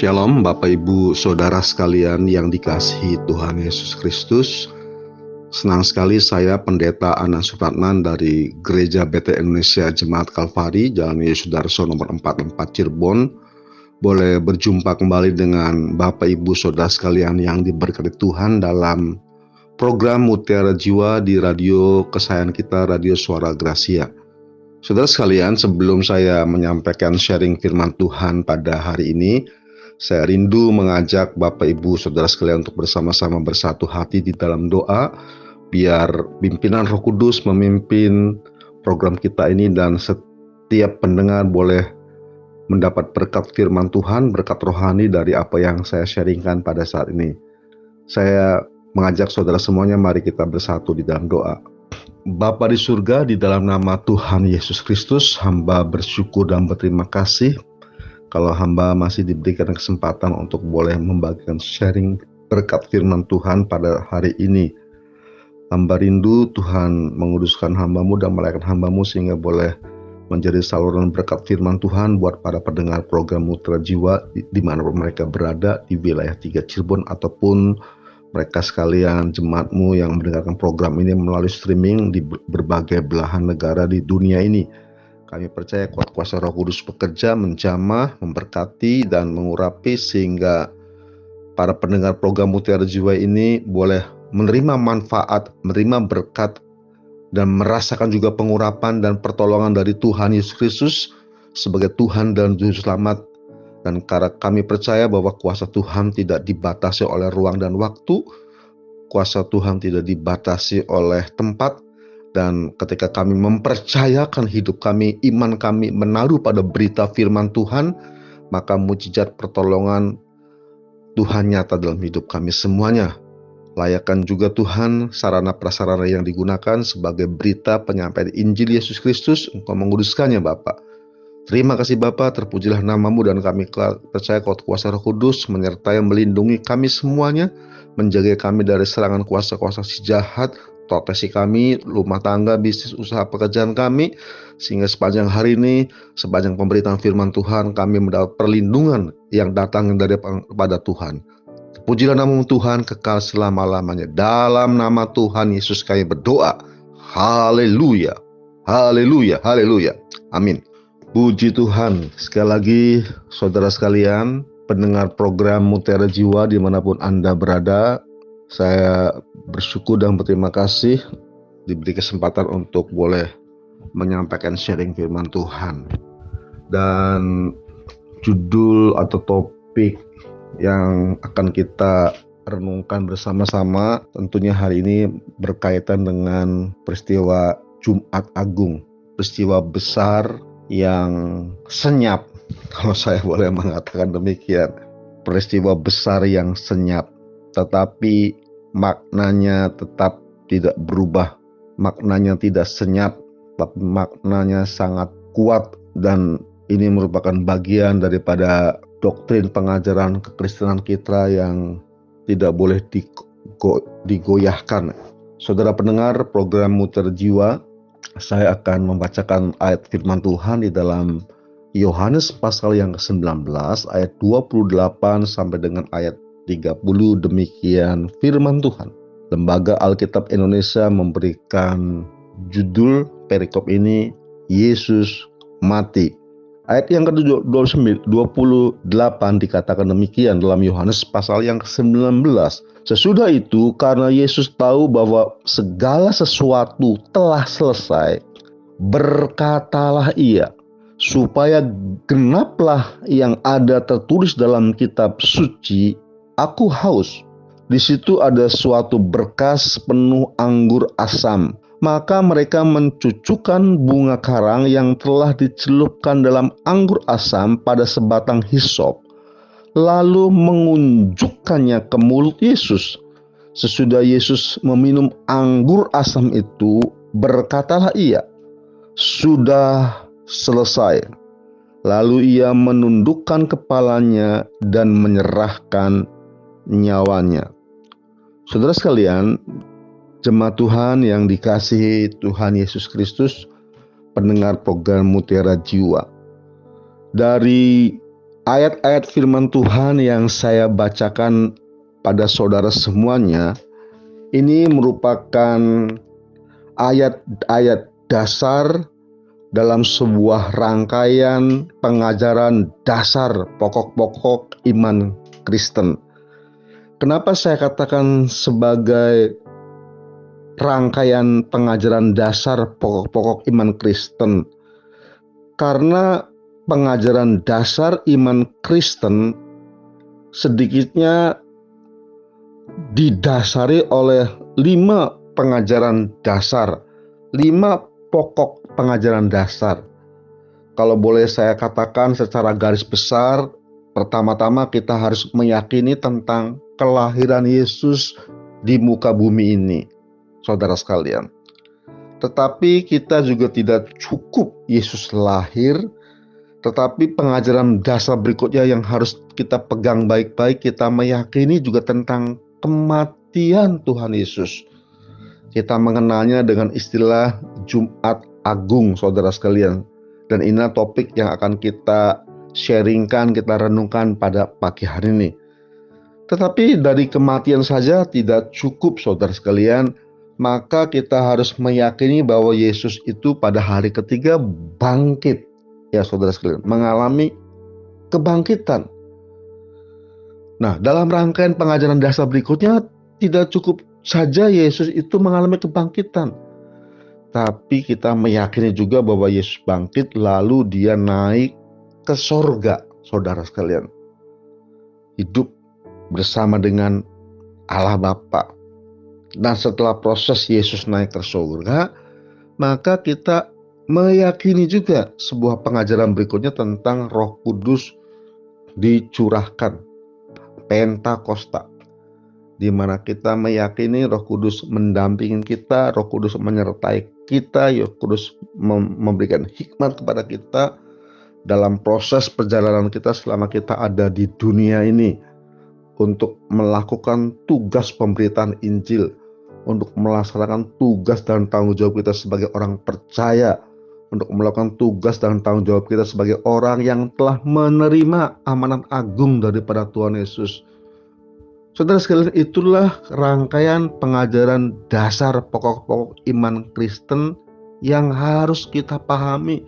Shalom Bapak Ibu Saudara sekalian yang dikasihi Tuhan Yesus Kristus Senang sekali saya Pendeta Ana Supratman dari Gereja BT Indonesia Jemaat Kalvari Jalan Yesus Darso nomor 44 Cirebon boleh berjumpa kembali dengan Bapak Ibu Saudara sekalian yang diberkati Tuhan dalam program Mutiara Jiwa di radio kesayangan kita Radio Suara Gracia. Saudara sekalian, sebelum saya menyampaikan sharing firman Tuhan pada hari ini, saya rindu mengajak Bapak Ibu Saudara sekalian untuk bersama-sama bersatu hati di dalam doa biar pimpinan Roh Kudus memimpin program kita ini dan setiap pendengar boleh mendapat berkat firman Tuhan, berkat rohani dari apa yang saya sharingkan pada saat ini. Saya mengajak saudara semuanya mari kita bersatu di dalam doa. Bapa di surga, di dalam nama Tuhan Yesus Kristus, hamba bersyukur dan berterima kasih kalau hamba masih diberikan kesempatan untuk boleh membagikan sharing berkat firman Tuhan pada hari ini. Hamba rindu Tuhan menguduskan hambamu dan melayakan hambamu sehingga boleh menjadi saluran berkat firman Tuhan buat para pendengar program Mutra Jiwa di, di mana mereka berada di wilayah tiga Cirebon ataupun mereka sekalian jemaatmu yang mendengarkan program ini melalui streaming di berbagai belahan negara di dunia ini. Kami percaya kuat kuasa roh kudus bekerja menjamah, memberkati, dan mengurapi sehingga para pendengar program Mutiara Jiwa ini boleh menerima manfaat, menerima berkat, dan merasakan juga pengurapan dan pertolongan dari Tuhan Yesus Kristus sebagai Tuhan dan Juru Selamat. Dan karena kami percaya bahwa kuasa Tuhan tidak dibatasi oleh ruang dan waktu, kuasa Tuhan tidak dibatasi oleh tempat, dan ketika kami mempercayakan hidup kami, iman kami menaruh pada berita firman Tuhan, maka mujizat pertolongan Tuhan nyata dalam hidup kami semuanya. Layakan juga Tuhan sarana prasarana yang digunakan sebagai berita penyampaian Injil Yesus Kristus, Engkau menguduskannya Bapak. Terima kasih Bapak, terpujilah namamu dan kami percaya kau kuasa roh kudus menyertai melindungi kami semuanya, menjaga kami dari serangan kuasa-kuasa si jahat, profesi kami, rumah tangga, bisnis, usaha pekerjaan kami, sehingga sepanjang hari ini, sepanjang pemberitaan firman Tuhan, kami mendapat perlindungan yang datang dari kepada Tuhan. Pujilah nama Tuhan kekal selama-lamanya. Dalam nama Tuhan Yesus kami berdoa. Haleluya. Haleluya. Haleluya. Amin. Puji Tuhan. Sekali lagi, saudara sekalian, pendengar program Mutiara Jiwa di mana pun Anda berada, saya bersyukur dan berterima kasih diberi kesempatan untuk boleh menyampaikan sharing firman Tuhan. Dan judul atau topik yang akan kita renungkan bersama-sama tentunya hari ini berkaitan dengan peristiwa Jumat Agung, peristiwa besar yang senyap kalau saya boleh mengatakan demikian. Peristiwa besar yang senyap tetapi maknanya tetap tidak berubah. Maknanya tidak senyap, tapi maknanya sangat kuat dan ini merupakan bagian daripada doktrin pengajaran kekristenan kita yang tidak boleh digo digoyahkan. Saudara pendengar program Muter Jiwa, saya akan membacakan ayat firman Tuhan di dalam Yohanes pasal yang ke-19 ayat 28 sampai dengan ayat 30 demikian firman Tuhan. Lembaga Alkitab Indonesia memberikan judul perikop ini Yesus mati. Ayat yang ke-28 dikatakan demikian dalam Yohanes pasal yang ke-19. Sesudah itu karena Yesus tahu bahwa segala sesuatu telah selesai, berkatalah ia, supaya genaplah yang ada tertulis dalam kitab suci Aku haus. Di situ ada suatu berkas penuh anggur asam. Maka mereka mencucukkan bunga karang yang telah dicelupkan dalam anggur asam pada sebatang hisop, lalu mengunjukkannya ke mulut Yesus. Sesudah Yesus meminum anggur asam itu, berkatalah ia, "Sudah selesai." Lalu ia menundukkan kepalanya dan menyerahkan nyawanya. Saudara sekalian, jemaat Tuhan yang dikasihi Tuhan Yesus Kristus, pendengar program Mutiara Jiwa. Dari ayat-ayat firman Tuhan yang saya bacakan pada saudara semuanya ini merupakan ayat-ayat dasar dalam sebuah rangkaian pengajaran dasar pokok-pokok iman Kristen. Kenapa saya katakan sebagai rangkaian pengajaran dasar pokok-pokok iman Kristen? Karena pengajaran dasar iman Kristen sedikitnya didasari oleh lima pengajaran dasar, lima pokok pengajaran dasar. Kalau boleh saya katakan secara garis besar, pertama-tama kita harus meyakini tentang kelahiran Yesus di muka bumi ini, saudara sekalian. Tetapi kita juga tidak cukup Yesus lahir, tetapi pengajaran dasar berikutnya yang harus kita pegang baik-baik, kita meyakini juga tentang kematian Tuhan Yesus. Kita mengenalnya dengan istilah Jumat Agung, saudara sekalian. Dan ini topik yang akan kita sharingkan, kita renungkan pada pagi hari ini. Tetapi dari kematian saja tidak cukup, saudara sekalian. Maka kita harus meyakini bahwa Yesus itu pada hari ketiga bangkit ya saudara sekalian, mengalami kebangkitan. Nah, dalam rangkaian pengajaran dasar berikutnya tidak cukup saja Yesus itu mengalami kebangkitan. Tapi kita meyakini juga bahwa Yesus bangkit lalu dia naik ke sorga, saudara sekalian. Hidup bersama dengan Allah Bapa. Dan setelah proses Yesus naik ke sorga, maka kita meyakini juga sebuah pengajaran berikutnya tentang Roh Kudus dicurahkan Pentakosta di mana kita meyakini Roh Kudus mendampingi kita, Roh Kudus menyertai kita, Roh Kudus memberikan hikmat kepada kita dalam proses perjalanan kita selama kita ada di dunia ini untuk melakukan tugas pemberitaan Injil, untuk melaksanakan tugas dan tanggung jawab kita sebagai orang percaya untuk melakukan tugas dan tanggung jawab kita sebagai orang yang telah menerima amanat agung daripada Tuhan Yesus. Saudara sekalian, itulah rangkaian pengajaran dasar pokok-pokok iman Kristen yang harus kita pahami,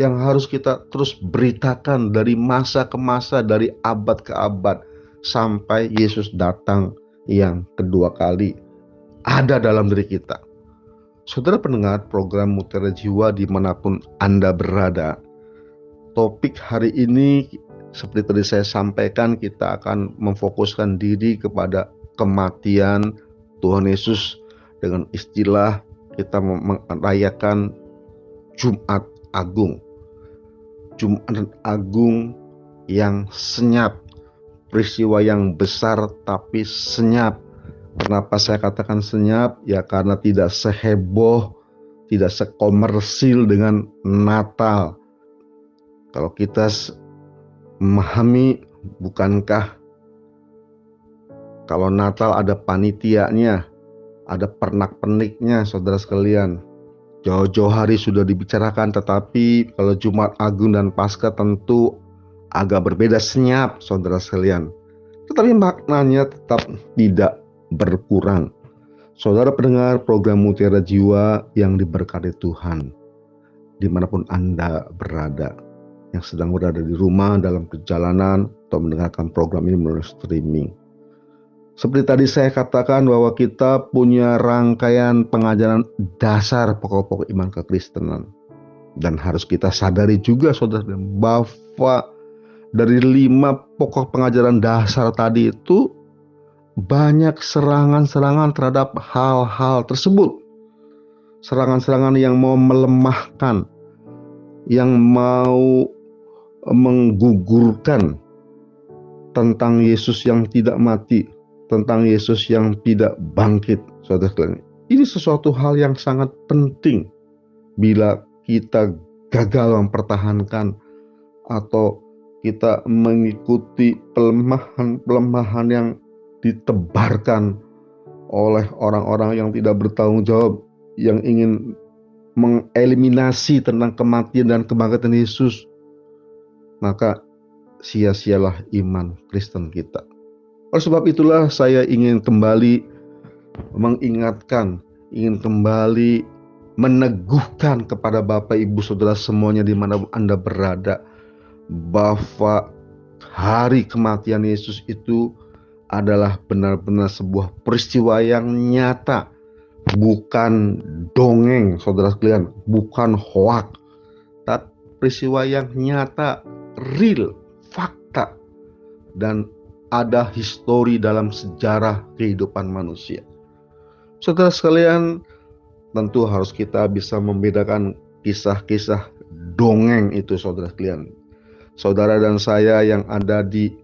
yang harus kita terus beritakan dari masa ke masa, dari abad ke abad, sampai Yesus datang yang kedua kali ada dalam diri kita. Saudara pendengar program Mutiara Jiwa di mana pun Anda berada, topik hari ini seperti tadi saya sampaikan kita akan memfokuskan diri kepada kematian Tuhan Yesus dengan istilah kita merayakan Jumat Agung. Jumat Agung yang senyap, peristiwa yang besar tapi senyap Kenapa saya katakan senyap? Ya karena tidak seheboh, tidak sekomersil dengan Natal. Kalau kita memahami, bukankah kalau Natal ada panitianya, ada pernak-perniknya, saudara sekalian. Jauh-jauh hari sudah dibicarakan, tetapi kalau Jumat Agung dan Paskah tentu agak berbeda senyap, saudara sekalian. Tetapi maknanya tetap tidak berkurang. Saudara pendengar program Mutiara Jiwa yang diberkati Tuhan, di mana pun Anda berada, yang sedang berada di rumah, dalam perjalanan, atau mendengarkan program ini melalui streaming. Seperti tadi saya katakan bahwa kita punya rangkaian pengajaran dasar pokok-pokok iman kekristenan. Dan harus kita sadari juga saudara bahwa dari lima pokok pengajaran dasar tadi itu banyak serangan-serangan terhadap hal-hal tersebut. Serangan-serangan yang mau melemahkan, yang mau menggugurkan tentang Yesus yang tidak mati, tentang Yesus yang tidak bangkit. Saudara ini sesuatu hal yang sangat penting bila kita gagal mempertahankan atau kita mengikuti pelemahan-pelemahan yang ditebarkan oleh orang-orang yang tidak bertanggung jawab yang ingin mengeliminasi tentang kematian dan kebangkitan Yesus maka sia-sialah iman Kristen kita. Oleh sebab itulah saya ingin kembali mengingatkan, ingin kembali meneguhkan kepada Bapak Ibu Saudara semuanya di mana Anda berada bahwa hari kematian Yesus itu adalah benar-benar sebuah peristiwa yang nyata, bukan dongeng, saudara sekalian, bukan hoak, tapi peristiwa yang nyata, real, fakta, dan ada histori dalam sejarah kehidupan manusia. Saudara sekalian, tentu harus kita bisa membedakan kisah-kisah dongeng itu saudara sekalian. Saudara dan saya yang ada di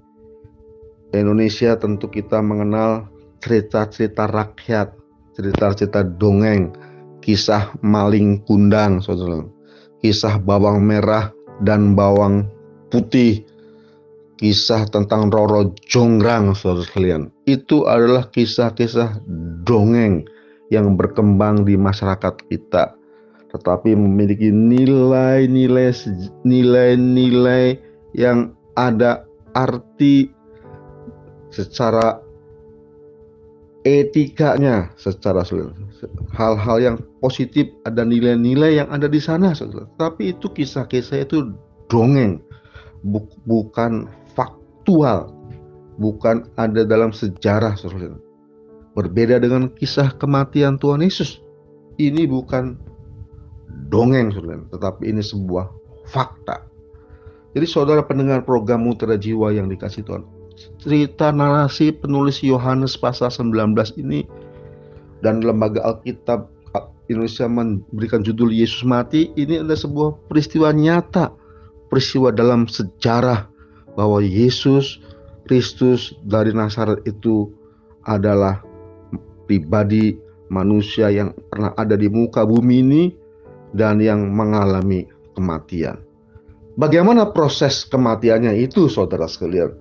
Indonesia tentu kita mengenal cerita-cerita rakyat, cerita-cerita dongeng, kisah maling kundang, saudara, kisah bawang merah dan bawang putih, kisah tentang Roro Jonggrang, saudara sekalian. Itu adalah kisah-kisah dongeng yang berkembang di masyarakat kita, tetapi memiliki nilai-nilai nilai-nilai yang ada arti secara etikanya secara hal-hal yang positif ada nilai-nilai yang ada di sana tapi itu kisah-kisah itu dongeng bukan faktual bukan ada dalam sejarah berbeda dengan kisah kematian Tuhan Yesus. Ini bukan dongeng tetapi ini sebuah fakta jadi saudara pendengar program Mutiara Jiwa yang dikasih Tuhan cerita narasi penulis Yohanes pasal 19 ini dan lembaga Alkitab Indonesia memberikan judul Yesus mati ini adalah sebuah peristiwa nyata peristiwa dalam sejarah bahwa Yesus Kristus dari Nazaret itu adalah pribadi manusia yang pernah ada di muka bumi ini dan yang mengalami kematian. Bagaimana proses kematiannya itu saudara sekalian?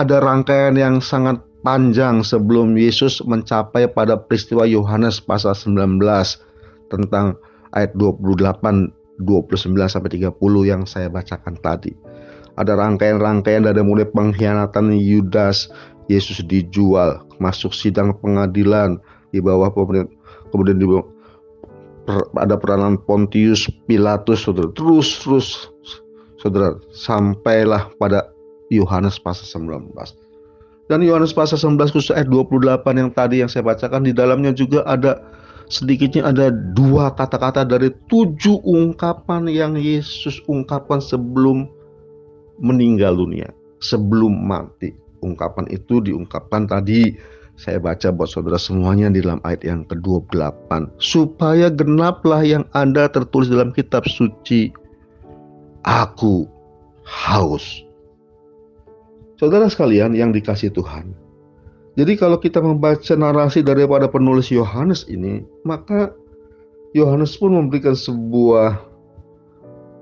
ada rangkaian yang sangat panjang sebelum Yesus mencapai pada peristiwa Yohanes pasal 19 tentang ayat 28 29 sampai 30 yang saya bacakan tadi. Ada rangkaian-rangkaian dari mulai pengkhianatan Yudas, Yesus dijual, masuk sidang pengadilan di bawah pemerintah, kemudian di bawah, ada peranan Pontius Pilatus. Terus terus saudara sampailah pada Yohanes pasal 19. Dan Yohanes pasal 19 khusus ayat 28 yang tadi yang saya bacakan di dalamnya juga ada sedikitnya ada dua kata-kata dari tujuh ungkapan yang Yesus ungkapkan sebelum meninggal dunia, sebelum mati. Ungkapan itu diungkapkan tadi saya baca buat saudara semuanya di dalam ayat yang ke-28. Supaya genaplah yang ada tertulis dalam kitab suci. Aku haus. Saudara sekalian yang dikasih Tuhan. Jadi kalau kita membaca narasi daripada penulis Yohanes ini, maka Yohanes pun memberikan sebuah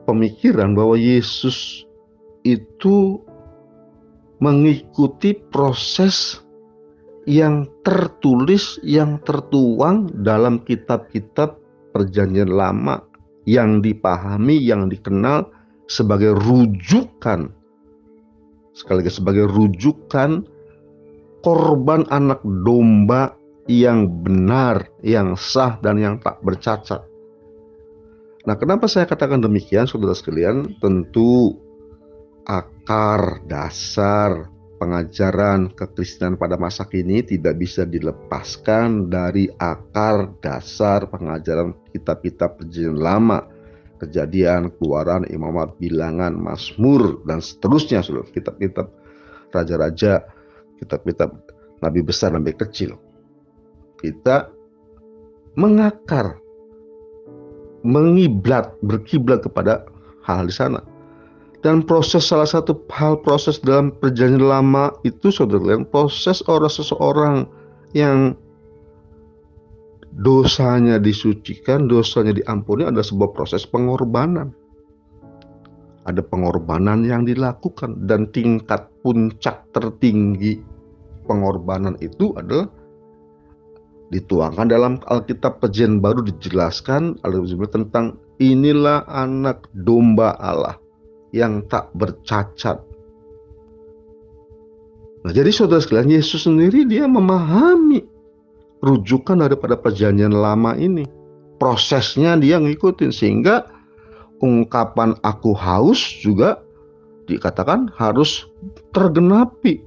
pemikiran bahwa Yesus itu mengikuti proses yang tertulis, yang tertuang dalam kitab-kitab Perjanjian Lama yang dipahami, yang dikenal sebagai rujukan sekali lagi sebagai rujukan korban anak domba yang benar, yang sah dan yang tak bercacat. Nah, kenapa saya katakan demikian, saudara sekalian? Tentu akar dasar pengajaran kekristenan pada masa kini tidak bisa dilepaskan dari akar dasar pengajaran kitab-kitab perjanjian lama kejadian, keluaran, imamat, bilangan, masmur, dan seterusnya seluruh kitab-kitab raja-raja, kitab-kitab nabi besar, nabi kecil. Kita mengakar, mengiblat, berkiblat kepada hal, -hal di sana. Dan proses salah satu hal proses dalam perjanjian lama itu saudara proses orang seseorang yang dosanya disucikan, dosanya diampuni ada sebuah proses pengorbanan. Ada pengorbanan yang dilakukan dan tingkat puncak tertinggi pengorbanan itu adalah dituangkan dalam Alkitab Perjanjian Baru dijelaskan tentang inilah anak domba Allah yang tak bercacat Nah, jadi saudara sekalian, Yesus sendiri dia memahami rujukan daripada perjanjian lama ini. Prosesnya dia ngikutin sehingga ungkapan aku haus juga dikatakan harus tergenapi.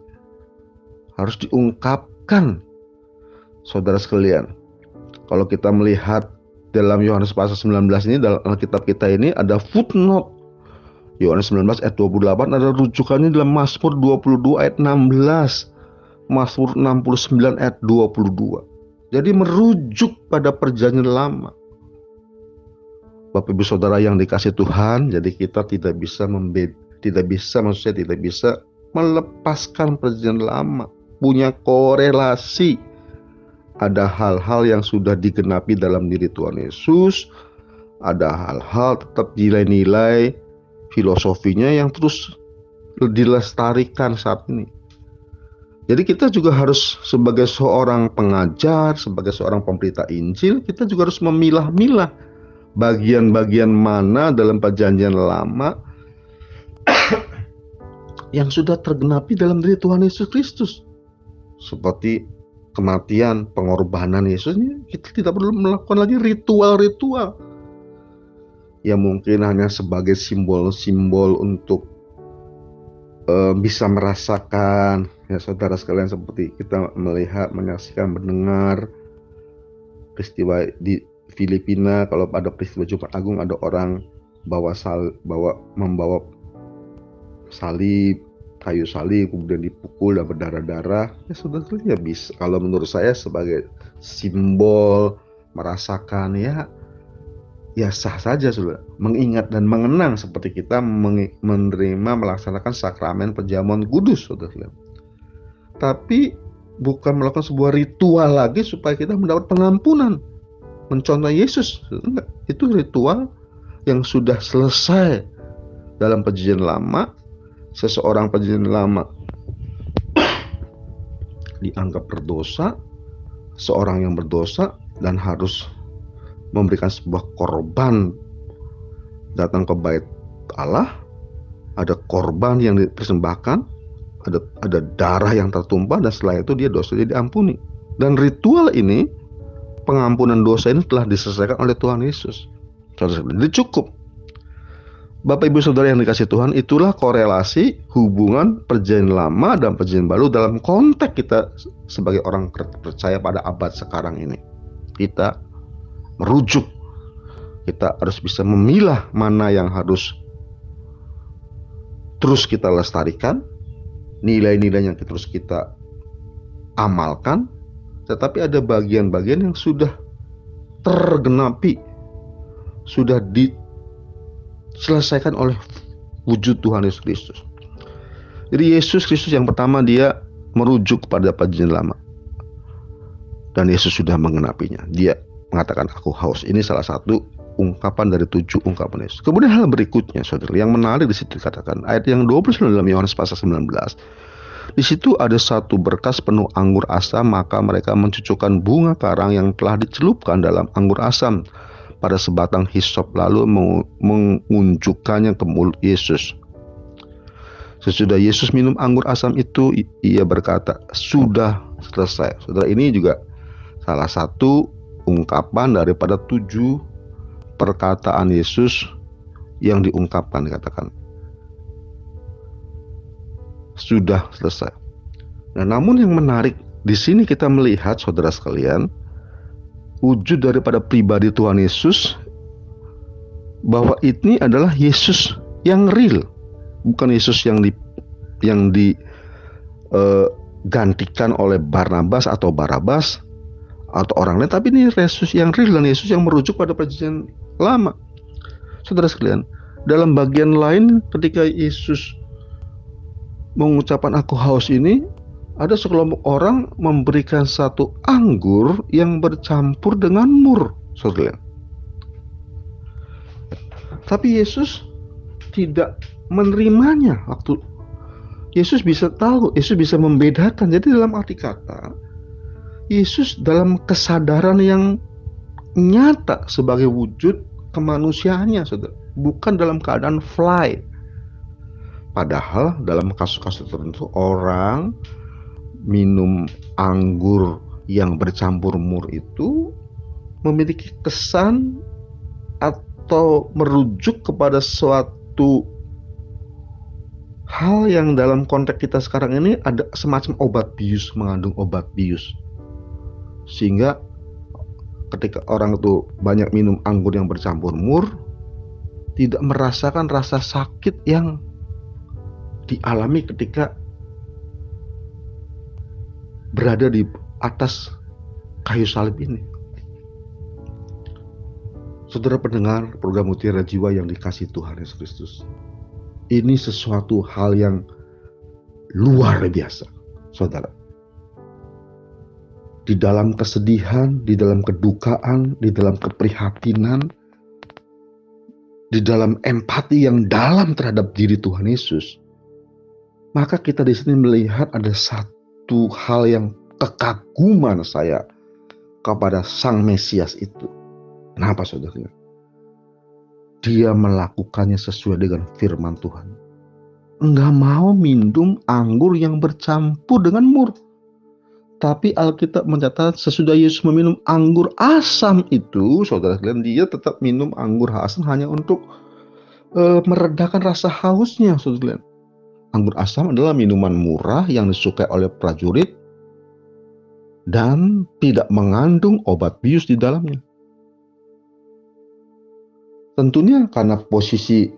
Harus diungkapkan. Saudara sekalian, kalau kita melihat dalam Yohanes pasal 19 ini dalam Alkitab kita ini ada footnote Yohanes 19 ayat 28 ada rujukannya dalam Mazmur 22 ayat 16. Mazmur 69 ayat 22. Jadi merujuk pada perjanjian lama. Bapak Ibu Saudara yang dikasih Tuhan, jadi kita tidak bisa membed tidak bisa maksudnya tidak bisa melepaskan perjanjian lama. Punya korelasi. Ada hal-hal yang sudah digenapi dalam diri Tuhan Yesus, ada hal-hal tetap nilai-nilai filosofinya yang terus dilestarikan saat ini. Jadi kita juga harus sebagai seorang pengajar, sebagai seorang pemberita Injil, kita juga harus memilah-milah bagian-bagian mana dalam perjanjian lama yang sudah tergenapi dalam diri Tuhan Yesus Kristus. Seperti kematian, pengorbanan Yesus, kita tidak perlu melakukan lagi ritual-ritual yang mungkin hanya sebagai simbol-simbol untuk uh, bisa merasakan ya saudara sekalian seperti kita melihat menyaksikan mendengar peristiwa di Filipina. Kalau pada peristiwa Jumat Agung ada orang bawa sal bawa membawa salib kayu salib kemudian dipukul dan berdarah-darah. Ya saudara sekalian ya bisa. Kalau menurut saya sebagai simbol merasakan ya ya sah saja sudah mengingat dan mengenang seperti kita menerima melaksanakan sakramen perjamuan kudus saudara tapi bukan melakukan sebuah ritual lagi supaya kita mendapat pengampunan mencontoh Yesus enggak. Itu ritual yang sudah selesai dalam perjanjian lama. Seseorang perjanjian lama dianggap berdosa seorang yang berdosa dan harus memberikan sebuah korban datang ke bait Allah ada korban yang dipersembahkan ada ada darah yang tertumpah dan setelah itu dia dosanya diampuni. Dan ritual ini pengampunan dosa ini telah diselesaikan oleh Tuhan Yesus. Jadi cukup. Bapak Ibu Saudara yang dikasih Tuhan, itulah korelasi hubungan perjanjian lama dan perjanjian baru dalam konteks kita sebagai orang percaya pada abad sekarang ini. Kita merujuk. Kita harus bisa memilah mana yang harus terus kita lestarikan, nilai-nilai yang terus kita amalkan, tetapi ada bagian-bagian yang sudah tergenapi, sudah diselesaikan oleh wujud Tuhan Yesus Kristus. Jadi Yesus Kristus yang pertama dia merujuk kepada perjanjian lama. Dan Yesus sudah mengenapinya. Dia mengatakan aku haus. Ini salah satu ungkapan dari tujuh ungkapan Yesus. Kemudian hal berikutnya, saudara, yang menarik di situ dikatakan ayat yang 29 dalam Yohanes pasal 19. Di situ ada satu berkas penuh anggur asam, maka mereka mencucukkan bunga karang yang telah dicelupkan dalam anggur asam pada sebatang hisop lalu mengunjukkannya ke mulut Yesus. Sesudah Yesus minum anggur asam itu, ia berkata, "Sudah selesai." Saudara, ini juga salah satu ungkapan daripada tujuh perkataan Yesus yang diungkapkan dikatakan sudah selesai. Nah, namun yang menarik di sini kita melihat saudara sekalian wujud daripada pribadi Tuhan Yesus bahwa ini adalah Yesus yang real, bukan Yesus yang di yang digantikan uh, oleh Barnabas atau Barabas atau orang lain, tapi ini Yesus yang real dan Yesus yang merujuk pada perjanjian lama. Saudara sekalian, dalam bagian lain ketika Yesus mengucapkan aku haus ini, ada sekelompok orang memberikan satu anggur yang bercampur dengan mur, saudara. Tapi Yesus tidak menerimanya waktu Yesus bisa tahu, Yesus bisa membedakan. Jadi dalam arti kata, Yesus dalam kesadaran yang nyata sebagai wujud kemanusiaannya, saudara. bukan dalam keadaan fly. Padahal dalam kasus-kasus tertentu orang minum anggur yang bercampur mur itu memiliki kesan atau merujuk kepada suatu hal yang dalam konteks kita sekarang ini ada semacam obat bius mengandung obat bius sehingga ketika orang itu banyak minum anggur yang bercampur mur tidak merasakan rasa sakit yang dialami ketika berada di atas kayu salib ini. Saudara pendengar program Mutiara Jiwa yang dikasih Tuhan Yesus Kristus. Ini sesuatu hal yang luar biasa, saudara. Di dalam kesedihan, di dalam kedukaan, di dalam keprihatinan, di dalam empati yang dalam terhadap diri Tuhan Yesus, maka kita di sini melihat ada satu hal yang kekaguman saya kepada Sang Mesias itu. Kenapa saudara? dia melakukannya sesuai dengan firman Tuhan. Enggak mau minum anggur yang bercampur dengan mur. Tapi Alkitab mencatat sesudah Yesus meminum anggur asam itu, saudara sekalian, dia tetap minum anggur asam hanya untuk uh, meredakan rasa hausnya, saudara sekalian. Anggur asam adalah minuman murah yang disukai oleh prajurit dan tidak mengandung obat bius di dalamnya. Tentunya karena posisi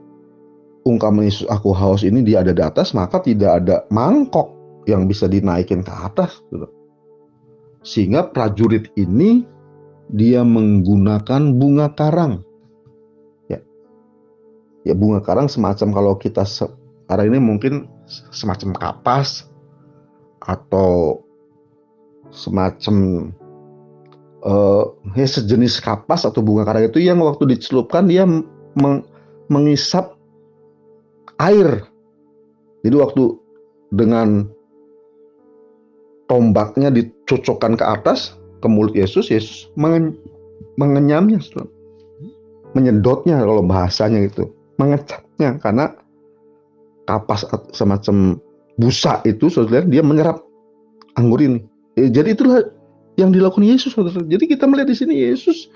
ungkapan Yesus aku haus ini dia ada di atas, maka tidak ada mangkok yang bisa dinaikin ke atas. Gitu. Sehingga prajurit ini dia menggunakan bunga karang. Ya, ya bunga karang semacam kalau kita sekarang ini mungkin semacam kapas atau semacam uh, ya sejenis kapas atau bunga karang itu yang waktu dicelupkan dia meng, mengisap air. Jadi waktu dengan tombaknya dicocokkan ke atas ke mulut Yesus, Yesus mengen, mengenyamnya, menyedotnya kalau bahasanya itu, mengecapnya karena kapas semacam busa itu, saudara, dia menyerap anggur ini. Eh, jadi itulah yang dilakukan Yesus saudara. Jadi kita melihat di sini Yesus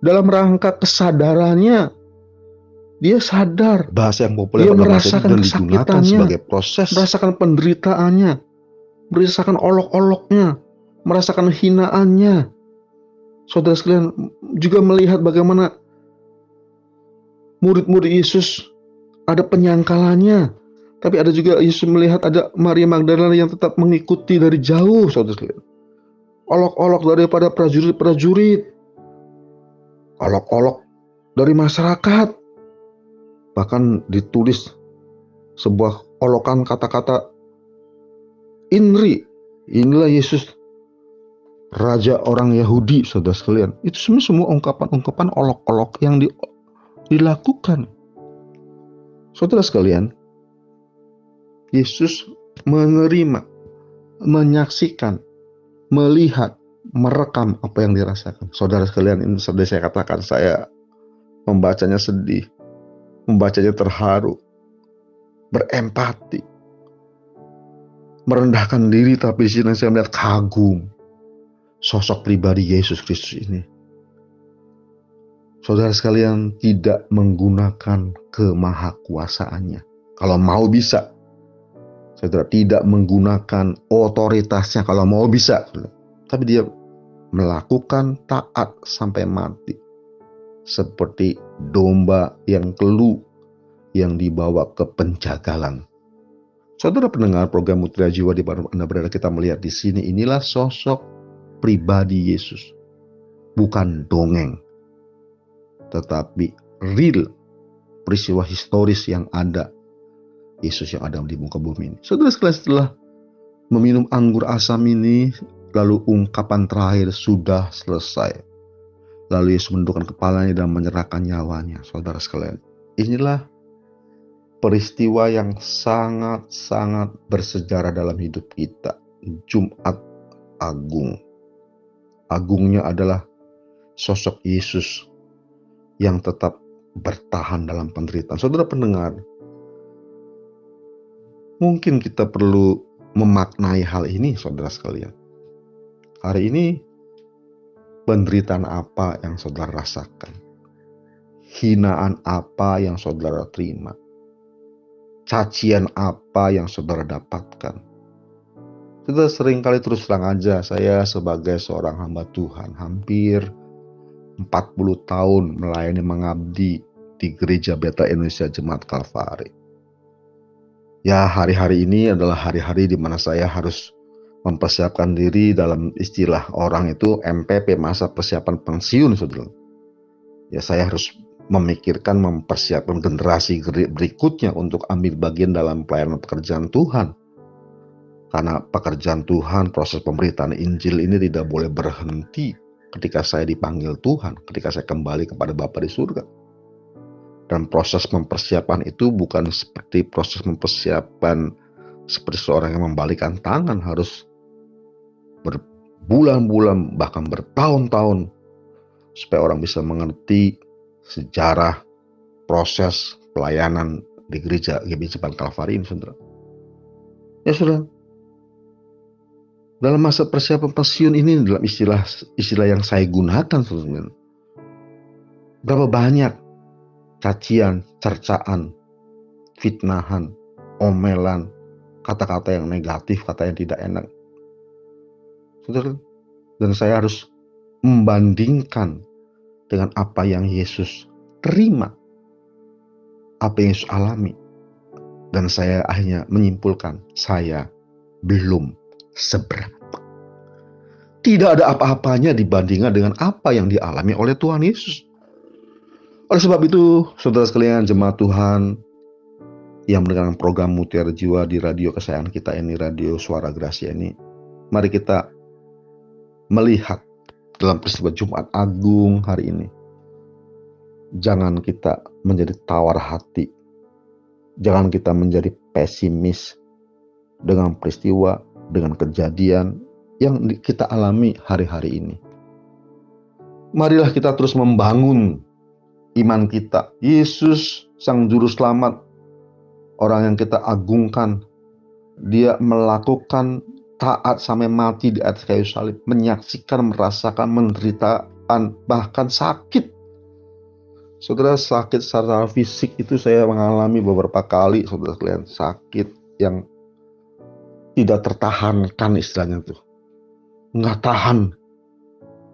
dalam rangka kesadarannya dia sadar. Bahasa yang populer dia merasakan kesakitannya sebagai proses. merasakan penderitaannya merasakan olok-oloknya merasakan hinaannya. Saudara sekalian juga melihat bagaimana murid-murid Yesus ada penyangkalannya tapi ada juga Yesus melihat ada Maria Magdalena yang tetap mengikuti dari jauh saudara sekalian. Olok-olok daripada prajurit-prajurit, olok-olok dari masyarakat, bahkan ditulis sebuah olokan kata-kata Inri, inilah Yesus Raja orang Yahudi, saudara sekalian. Itu semua semua ungkapan-ungkapan olok-olok yang di, dilakukan. Saudara sekalian, Yesus menerima, menyaksikan melihat, merekam apa yang dirasakan. Saudara sekalian, ini sudah saya katakan, saya membacanya sedih, membacanya terharu, berempati, merendahkan diri, tapi di sini saya melihat kagum sosok pribadi Yesus Kristus ini. Saudara sekalian tidak menggunakan kemahakuasaannya. Kalau mau bisa, saudara tidak menggunakan otoritasnya kalau mau bisa tapi dia melakukan taat sampai mati seperti domba yang kelu yang dibawa ke penjagalan. Saudara pendengar program Mutiara Jiwa di mana Anda berada kita melihat di sini inilah sosok pribadi Yesus. Bukan dongeng. Tetapi real peristiwa historis yang ada Yesus yang ada di muka bumi ini. Saudara sekalian setelah meminum anggur asam ini, lalu ungkapan terakhir sudah selesai. Lalu Yesus menundukkan kepalanya dan menyerahkan nyawanya. Saudara sekalian, inilah peristiwa yang sangat-sangat bersejarah dalam hidup kita. Jumat Agung. Agungnya adalah sosok Yesus yang tetap bertahan dalam penderitaan. Saudara pendengar, mungkin kita perlu memaknai hal ini, saudara sekalian. Hari ini, penderitaan apa yang saudara rasakan? Hinaan apa yang saudara terima? Cacian apa yang saudara dapatkan? Sering kali terus terang aja, saya sebagai seorang hamba Tuhan, hampir 40 tahun melayani mengabdi di Gereja Beta Indonesia Jemaat Kalvari Ya, hari-hari ini adalah hari-hari di mana saya harus mempersiapkan diri dalam istilah orang itu MPP masa persiapan pensiun, saudara. Ya, saya harus memikirkan mempersiapkan generasi berikutnya untuk ambil bagian dalam pelayanan pekerjaan Tuhan. Karena pekerjaan Tuhan, proses pemberitaan Injil ini tidak boleh berhenti ketika saya dipanggil Tuhan, ketika saya kembali kepada Bapa di surga. Dan proses mempersiapkan itu bukan seperti proses mempersiapkan seperti seorang yang membalikan tangan harus berbulan-bulan bahkan bertahun-tahun supaya orang bisa mengerti sejarah proses pelayanan di gereja GBI Jepang Kalvari ini, saudara. Ya, saudara. Dalam masa persiapan pensiun ini dalam istilah istilah yang saya gunakan, saudara. Berapa banyak cacian, cercaan, fitnahan, omelan, kata-kata yang negatif, kata yang tidak enak. Saudara, dan saya harus membandingkan dengan apa yang Yesus terima, apa yang Yesus alami. Dan saya akhirnya menyimpulkan, saya belum seberapa. Tidak ada apa-apanya dibandingkan dengan apa yang dialami oleh Tuhan Yesus. Oleh sebab itu, saudara sekalian jemaat Tuhan yang mendengarkan program Mutiara Jiwa di radio kesayangan kita ini, radio Suara Gracia ini, mari kita melihat dalam peristiwa Jumat Agung hari ini. Jangan kita menjadi tawar hati. Jangan kita menjadi pesimis dengan peristiwa, dengan kejadian yang kita alami hari-hari ini. Marilah kita terus membangun iman kita. Yesus sang juru selamat, orang yang kita agungkan, dia melakukan taat sampai mati di atas kayu salib, menyaksikan, merasakan menderitaan, bahkan sakit. Saudara sakit secara fisik itu saya mengalami beberapa kali, saudara sekalian, sakit yang tidak tertahankan istilahnya tuh. Nggak tahan.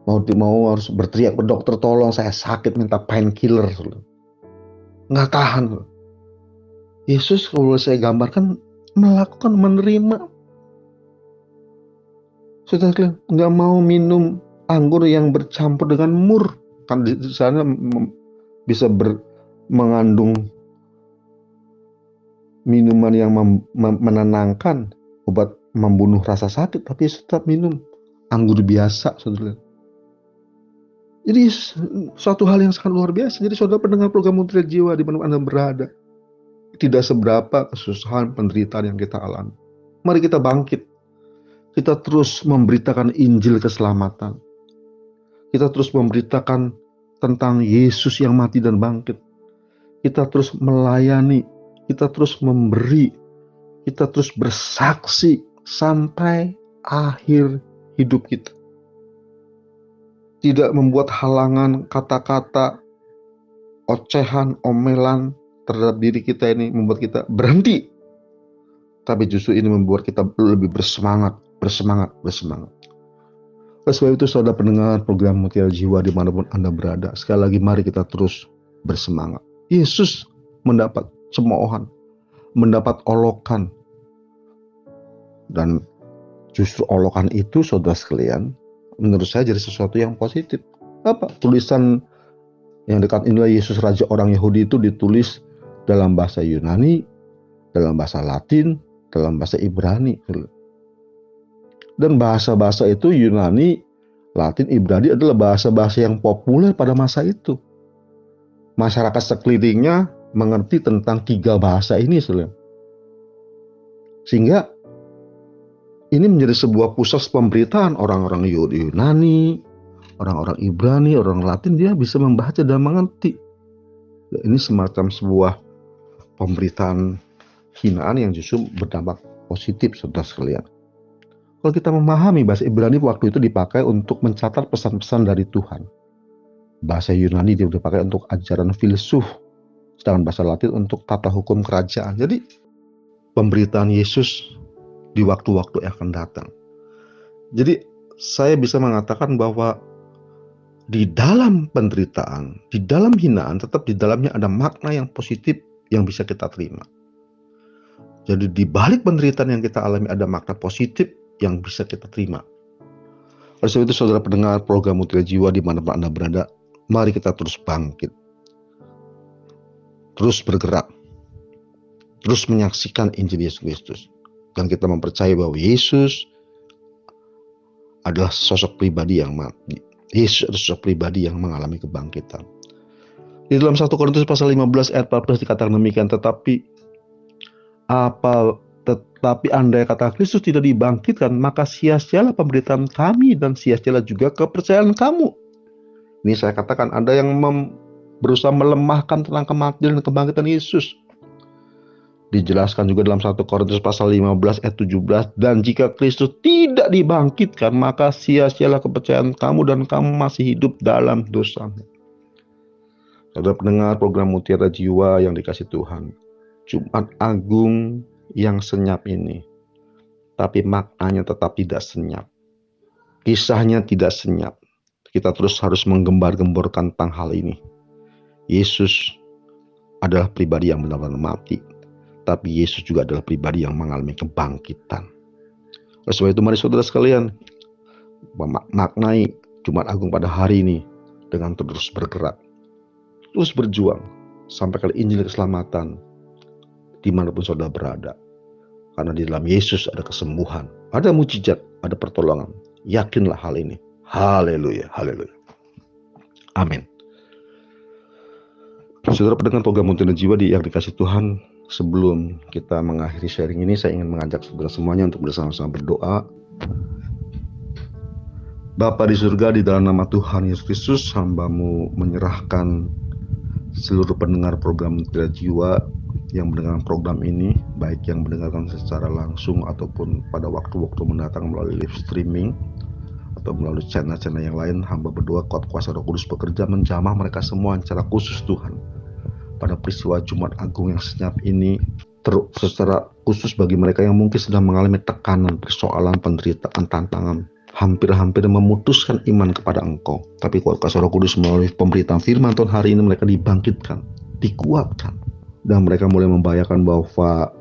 Mau mau harus berteriak ke dokter tolong saya sakit minta painkiller. Nggak tahan. Yesus kalau saya gambarkan melakukan menerima sudah nggak mau minum anggur yang bercampur dengan mur kan di sana bisa ber, mengandung minuman yang menenangkan obat membunuh rasa sakit tapi tetap minum anggur biasa saudara jadi suatu hal yang sangat luar biasa. Jadi saudara pendengar program Mutiara Jiwa di mana Anda berada. Tidak seberapa kesusahan penderitaan yang kita alami. Mari kita bangkit. Kita terus memberitakan Injil keselamatan. Kita terus memberitakan tentang Yesus yang mati dan bangkit. Kita terus melayani, kita terus memberi, kita terus bersaksi sampai akhir hidup kita tidak membuat halangan kata-kata ocehan, omelan terhadap diri kita ini membuat kita berhenti. Tapi justru ini membuat kita lebih bersemangat, bersemangat, bersemangat. Sebab itu saudara pendengar program Mutiara Jiwa di mana pun Anda berada. Sekali lagi mari kita terus bersemangat. Yesus mendapat cemoohan, mendapat olokan. Dan justru olokan itu saudara sekalian menurut saya jadi sesuatu yang positif. Apa? Tulisan yang dekat inilah Yesus Raja orang Yahudi itu ditulis dalam bahasa Yunani, dalam bahasa Latin, dalam bahasa Ibrani. Dan bahasa-bahasa itu Yunani, Latin, Ibrani adalah bahasa-bahasa yang populer pada masa itu. Masyarakat sekelilingnya mengerti tentang tiga bahasa ini, Sehingga ini menjadi sebuah pusat pemberitaan orang-orang Yunani, orang-orang Ibrani, orang Latin dia bisa membaca dan mengerti. Ini semacam sebuah pemberitaan hinaan yang justru berdampak positif saudara sekalian. Kalau kita memahami bahasa Ibrani waktu itu dipakai untuk mencatat pesan-pesan dari Tuhan. Bahasa Yunani dia dipakai untuk ajaran filsuf, sedangkan bahasa Latin untuk tata hukum kerajaan. Jadi pemberitaan Yesus di waktu-waktu yang akan datang. Jadi saya bisa mengatakan bahwa di dalam penderitaan, di dalam hinaan, tetap di dalamnya ada makna yang positif yang bisa kita terima. Jadi di balik penderitaan yang kita alami ada makna positif yang bisa kita terima. Oleh sebab itu saudara pendengar program Mutiara Jiwa di mana Anda berada, mari kita terus bangkit. Terus bergerak. Terus menyaksikan Injil Yesus Kristus. Dan kita mempercayai bahwa Yesus adalah sosok pribadi yang mati. Yesus adalah sosok pribadi yang mengalami kebangkitan. Di dalam 1 Korintus pasal 15 ayat 14 dikatakan demikian, tetapi apa tetapi andai kata Kristus tidak dibangkitkan, maka sia-sialah pemberitaan kami dan sia-sialah juga kepercayaan kamu. Ini saya katakan ada yang berusaha melemahkan tentang kematian dan kebangkitan Yesus. Dijelaskan juga dalam 1 Korintus pasal 15 ayat 17 dan jika Kristus tidak dibangkitkan maka sia-sialah kepercayaan kamu dan kamu masih hidup dalam dosa. Saudara pendengar program Mutiara Jiwa yang dikasih Tuhan. Jumat Agung yang senyap ini. Tapi maknanya tetap tidak senyap. Kisahnya tidak senyap. Kita terus harus menggembar-gemborkan tentang hal ini. Yesus adalah pribadi yang benar-benar mati. Tapi Yesus juga adalah pribadi yang mengalami kebangkitan. Oleh sebab itu mari saudara sekalian memaknai Jumat Agung pada hari ini dengan terus bergerak. Terus berjuang sampai kali Injil keselamatan di mana pun saudara berada. Karena di dalam Yesus ada kesembuhan, ada mujizat, ada pertolongan. Yakinlah hal ini. Haleluya, haleluya. Amin. Saudara pendengar program Muntah Jiwa di yang dikasih Tuhan, sebelum kita mengakhiri sharing ini, saya ingin mengajak saudara semuanya untuk bersama-sama berdoa. Bapa di surga, di dalam nama Tuhan Yesus Kristus, hambamu menyerahkan seluruh pendengar program Muntah Jiwa yang mendengarkan program ini, baik yang mendengarkan secara langsung ataupun pada waktu-waktu mendatang melalui live streaming atau melalui channel-channel yang lain, hamba berdoa kuat kuasa roh kudus bekerja menjamah mereka semua secara khusus Tuhan. Pada peristiwa Jumat Agung yang senyap ini, ter secara khusus bagi mereka yang mungkin sedang mengalami tekanan, persoalan, penderitaan, tantangan, hampir-hampir memutuskan iman kepada Engkau. Tapi kuat kuasa roh kudus melalui pemberitaan firman Tuhan hari ini mereka dibangkitkan, dikuatkan, dan mereka mulai membayangkan bahwa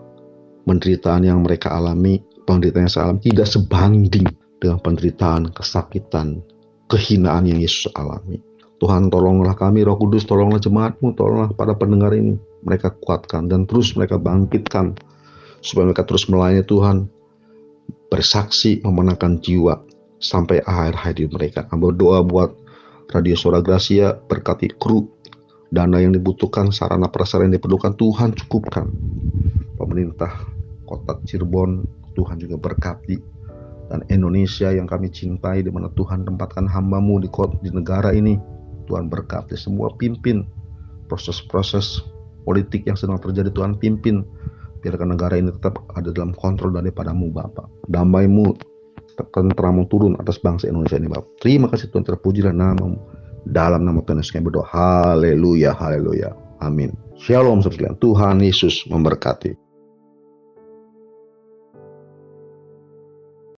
penderitaan yang mereka alami, penderitaan yang saya alami tidak sebanding dengan penderitaan, kesakitan, kehinaan yang Yesus alami. Tuhan tolonglah kami, Roh Kudus tolonglah jemaatmu, tolonglah para pendengar ini. Mereka kuatkan dan terus mereka bangkitkan supaya mereka terus melayani Tuhan, bersaksi memenangkan jiwa sampai akhir hidup mereka. Ambil doa buat Radio Suara Gracia, berkati kru dana yang dibutuhkan, sarana prasarana yang diperlukan Tuhan cukupkan. Pemerintah kota Cirebon, Tuhan juga berkati. Dan Indonesia yang kami cintai di mana Tuhan tempatkan hambamu di di negara ini. Tuhan berkati semua pimpin. Proses-proses politik yang sedang terjadi Tuhan pimpin. Biarkan negara ini tetap ada dalam kontrol daripadamu Bapak. Damaimu tenteramu turun atas bangsa Indonesia ini Bapak. Terima kasih Tuhan terpujilah namamu dalam nama Tuhan Yesus kami berdoa. Haleluya, haleluya. Amin. Shalom sekalian. Tuhan Yesus memberkati.